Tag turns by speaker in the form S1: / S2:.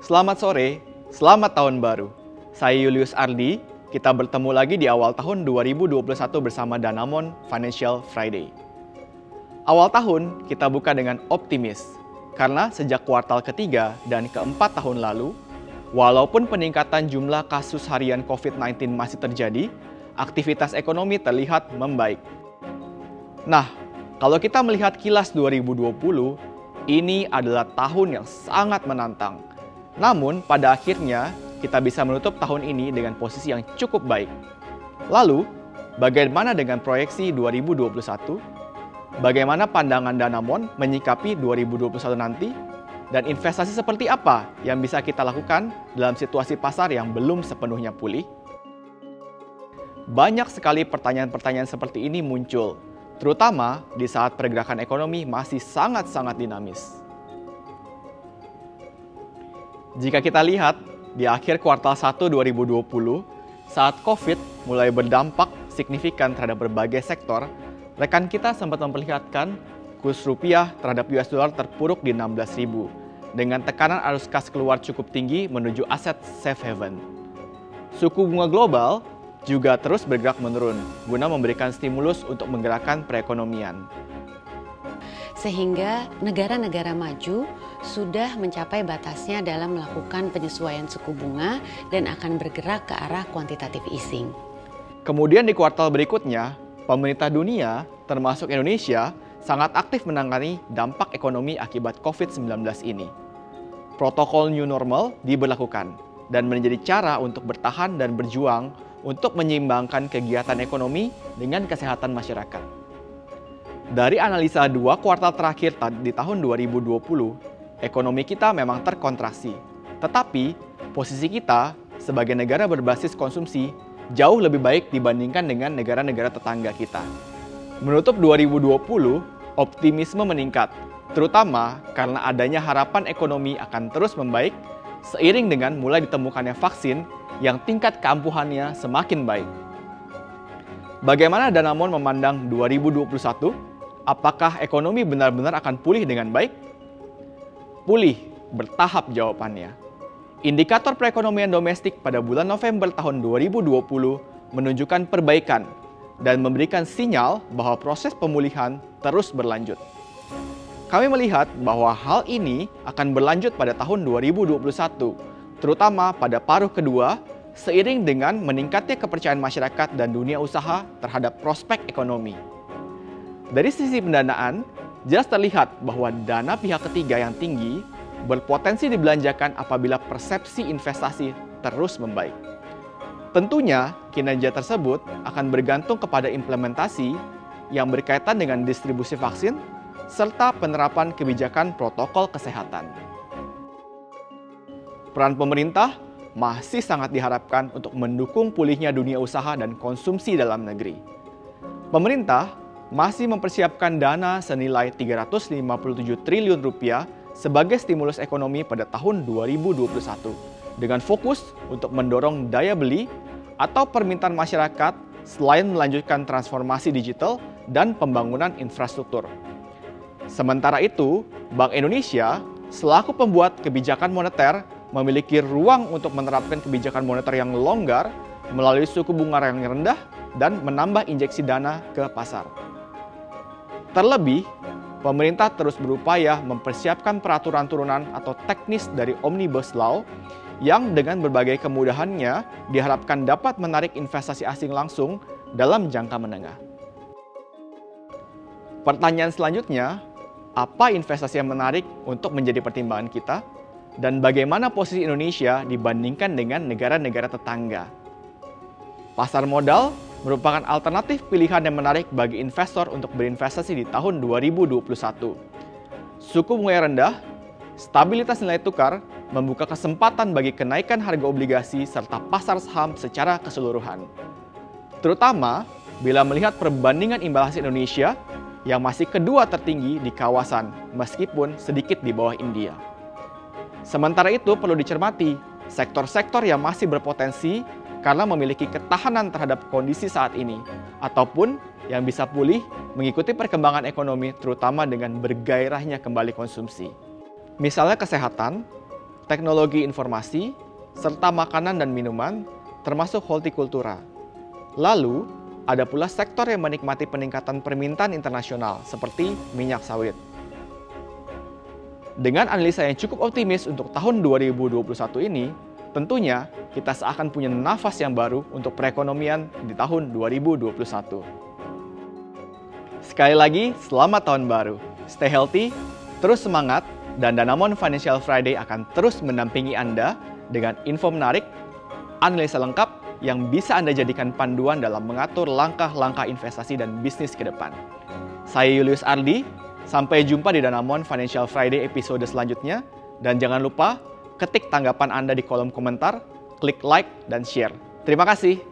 S1: Selamat sore, selamat tahun baru. Saya Julius Ardi, kita bertemu lagi di awal tahun 2021 bersama Danamon Financial Friday. Awal tahun kita buka dengan optimis, karena sejak kuartal ketiga dan keempat tahun lalu, walaupun peningkatan jumlah kasus harian COVID-19 masih terjadi, aktivitas ekonomi terlihat membaik. Nah, kalau kita melihat kilas 2020, ini adalah tahun yang sangat menantang namun, pada akhirnya kita bisa menutup tahun ini dengan posisi yang cukup baik. Lalu, bagaimana dengan proyeksi 2021? Bagaimana pandangan Danamon menyikapi 2021 nanti? Dan investasi seperti apa yang bisa kita lakukan dalam situasi pasar yang belum sepenuhnya pulih? Banyak sekali pertanyaan-pertanyaan seperti ini muncul, terutama di saat pergerakan ekonomi masih sangat-sangat dinamis. Jika kita lihat di akhir kuartal 1 2020, saat COVID mulai berdampak signifikan terhadap berbagai sektor, rekan kita sempat memperlihatkan kurs rupiah terhadap US dollar terpuruk di 16.000 dengan tekanan arus kas keluar cukup tinggi menuju aset safe haven. Suku bunga global juga terus bergerak menurun guna memberikan stimulus untuk menggerakkan perekonomian
S2: sehingga negara-negara maju sudah mencapai batasnya dalam melakukan penyesuaian suku bunga dan akan bergerak ke arah quantitative easing.
S1: Kemudian di kuartal berikutnya, pemerintah dunia termasuk Indonesia sangat aktif menangani dampak ekonomi akibat COVID-19 ini. Protokol new normal diberlakukan dan menjadi cara untuk bertahan dan berjuang untuk menyeimbangkan kegiatan ekonomi dengan kesehatan masyarakat. Dari analisa dua kuartal terakhir di tahun 2020, ekonomi kita memang terkontraksi. Tetapi, posisi kita sebagai negara berbasis konsumsi jauh lebih baik dibandingkan dengan negara-negara tetangga kita. Menutup 2020, optimisme meningkat, terutama karena adanya harapan ekonomi akan terus membaik seiring dengan mulai ditemukannya vaksin yang tingkat keampuhannya semakin baik. Bagaimana Danamon memandang 2021? apakah ekonomi benar-benar akan pulih dengan baik? Pulih bertahap jawabannya. Indikator perekonomian domestik pada bulan November tahun 2020 menunjukkan perbaikan dan memberikan sinyal bahwa proses pemulihan terus berlanjut. Kami melihat bahwa hal ini akan berlanjut pada tahun 2021, terutama pada paruh kedua seiring dengan meningkatnya kepercayaan masyarakat dan dunia usaha terhadap prospek ekonomi. Dari sisi pendanaan, jelas terlihat bahwa dana pihak ketiga yang tinggi berpotensi dibelanjakan apabila persepsi investasi terus membaik. Tentunya, kinerja tersebut akan bergantung kepada implementasi yang berkaitan dengan distribusi vaksin serta penerapan kebijakan protokol kesehatan. Peran pemerintah masih sangat diharapkan untuk mendukung pulihnya dunia usaha dan konsumsi dalam negeri. Pemerintah masih mempersiapkan dana senilai 357 triliun rupiah sebagai stimulus ekonomi pada tahun 2021 dengan fokus untuk mendorong daya beli atau permintaan masyarakat selain melanjutkan transformasi digital dan pembangunan infrastruktur. Sementara itu, Bank Indonesia selaku pembuat kebijakan moneter memiliki ruang untuk menerapkan kebijakan moneter yang longgar melalui suku bunga yang rendah dan menambah injeksi dana ke pasar. Terlebih, pemerintah terus berupaya mempersiapkan peraturan turunan atau teknis dari Omnibus Law yang dengan berbagai kemudahannya diharapkan dapat menarik investasi asing langsung dalam jangka menengah. Pertanyaan selanjutnya, apa investasi yang menarik untuk menjadi pertimbangan kita? Dan bagaimana posisi Indonesia dibandingkan dengan negara-negara tetangga? Pasar modal merupakan alternatif pilihan yang menarik bagi investor untuk berinvestasi di tahun 2021. Suku bunga rendah, stabilitas nilai tukar, membuka kesempatan bagi kenaikan harga obligasi serta pasar saham secara keseluruhan. Terutama bila melihat perbandingan imbal hasil Indonesia yang masih kedua tertinggi di kawasan meskipun sedikit di bawah India. Sementara itu perlu dicermati sektor-sektor yang masih berpotensi karena memiliki ketahanan terhadap kondisi saat ini, ataupun yang bisa pulih mengikuti perkembangan ekonomi terutama dengan bergairahnya kembali konsumsi. Misalnya kesehatan, teknologi informasi, serta makanan dan minuman, termasuk hortikultura. Lalu, ada pula sektor yang menikmati peningkatan permintaan internasional seperti minyak sawit. Dengan analisa yang cukup optimis untuk tahun 2021 ini, tentunya kita seakan punya nafas yang baru untuk perekonomian di tahun 2021. Sekali lagi, selamat tahun baru. Stay healthy, terus semangat, dan Danamon Financial Friday akan terus mendampingi Anda dengan info menarik, analisa lengkap, yang bisa Anda jadikan panduan dalam mengatur langkah-langkah investasi dan bisnis ke depan. Saya Julius Ardi, sampai jumpa di Danamon Financial Friday episode selanjutnya, dan jangan lupa ketik tanggapan Anda di kolom komentar, klik like, dan share. Terima kasih.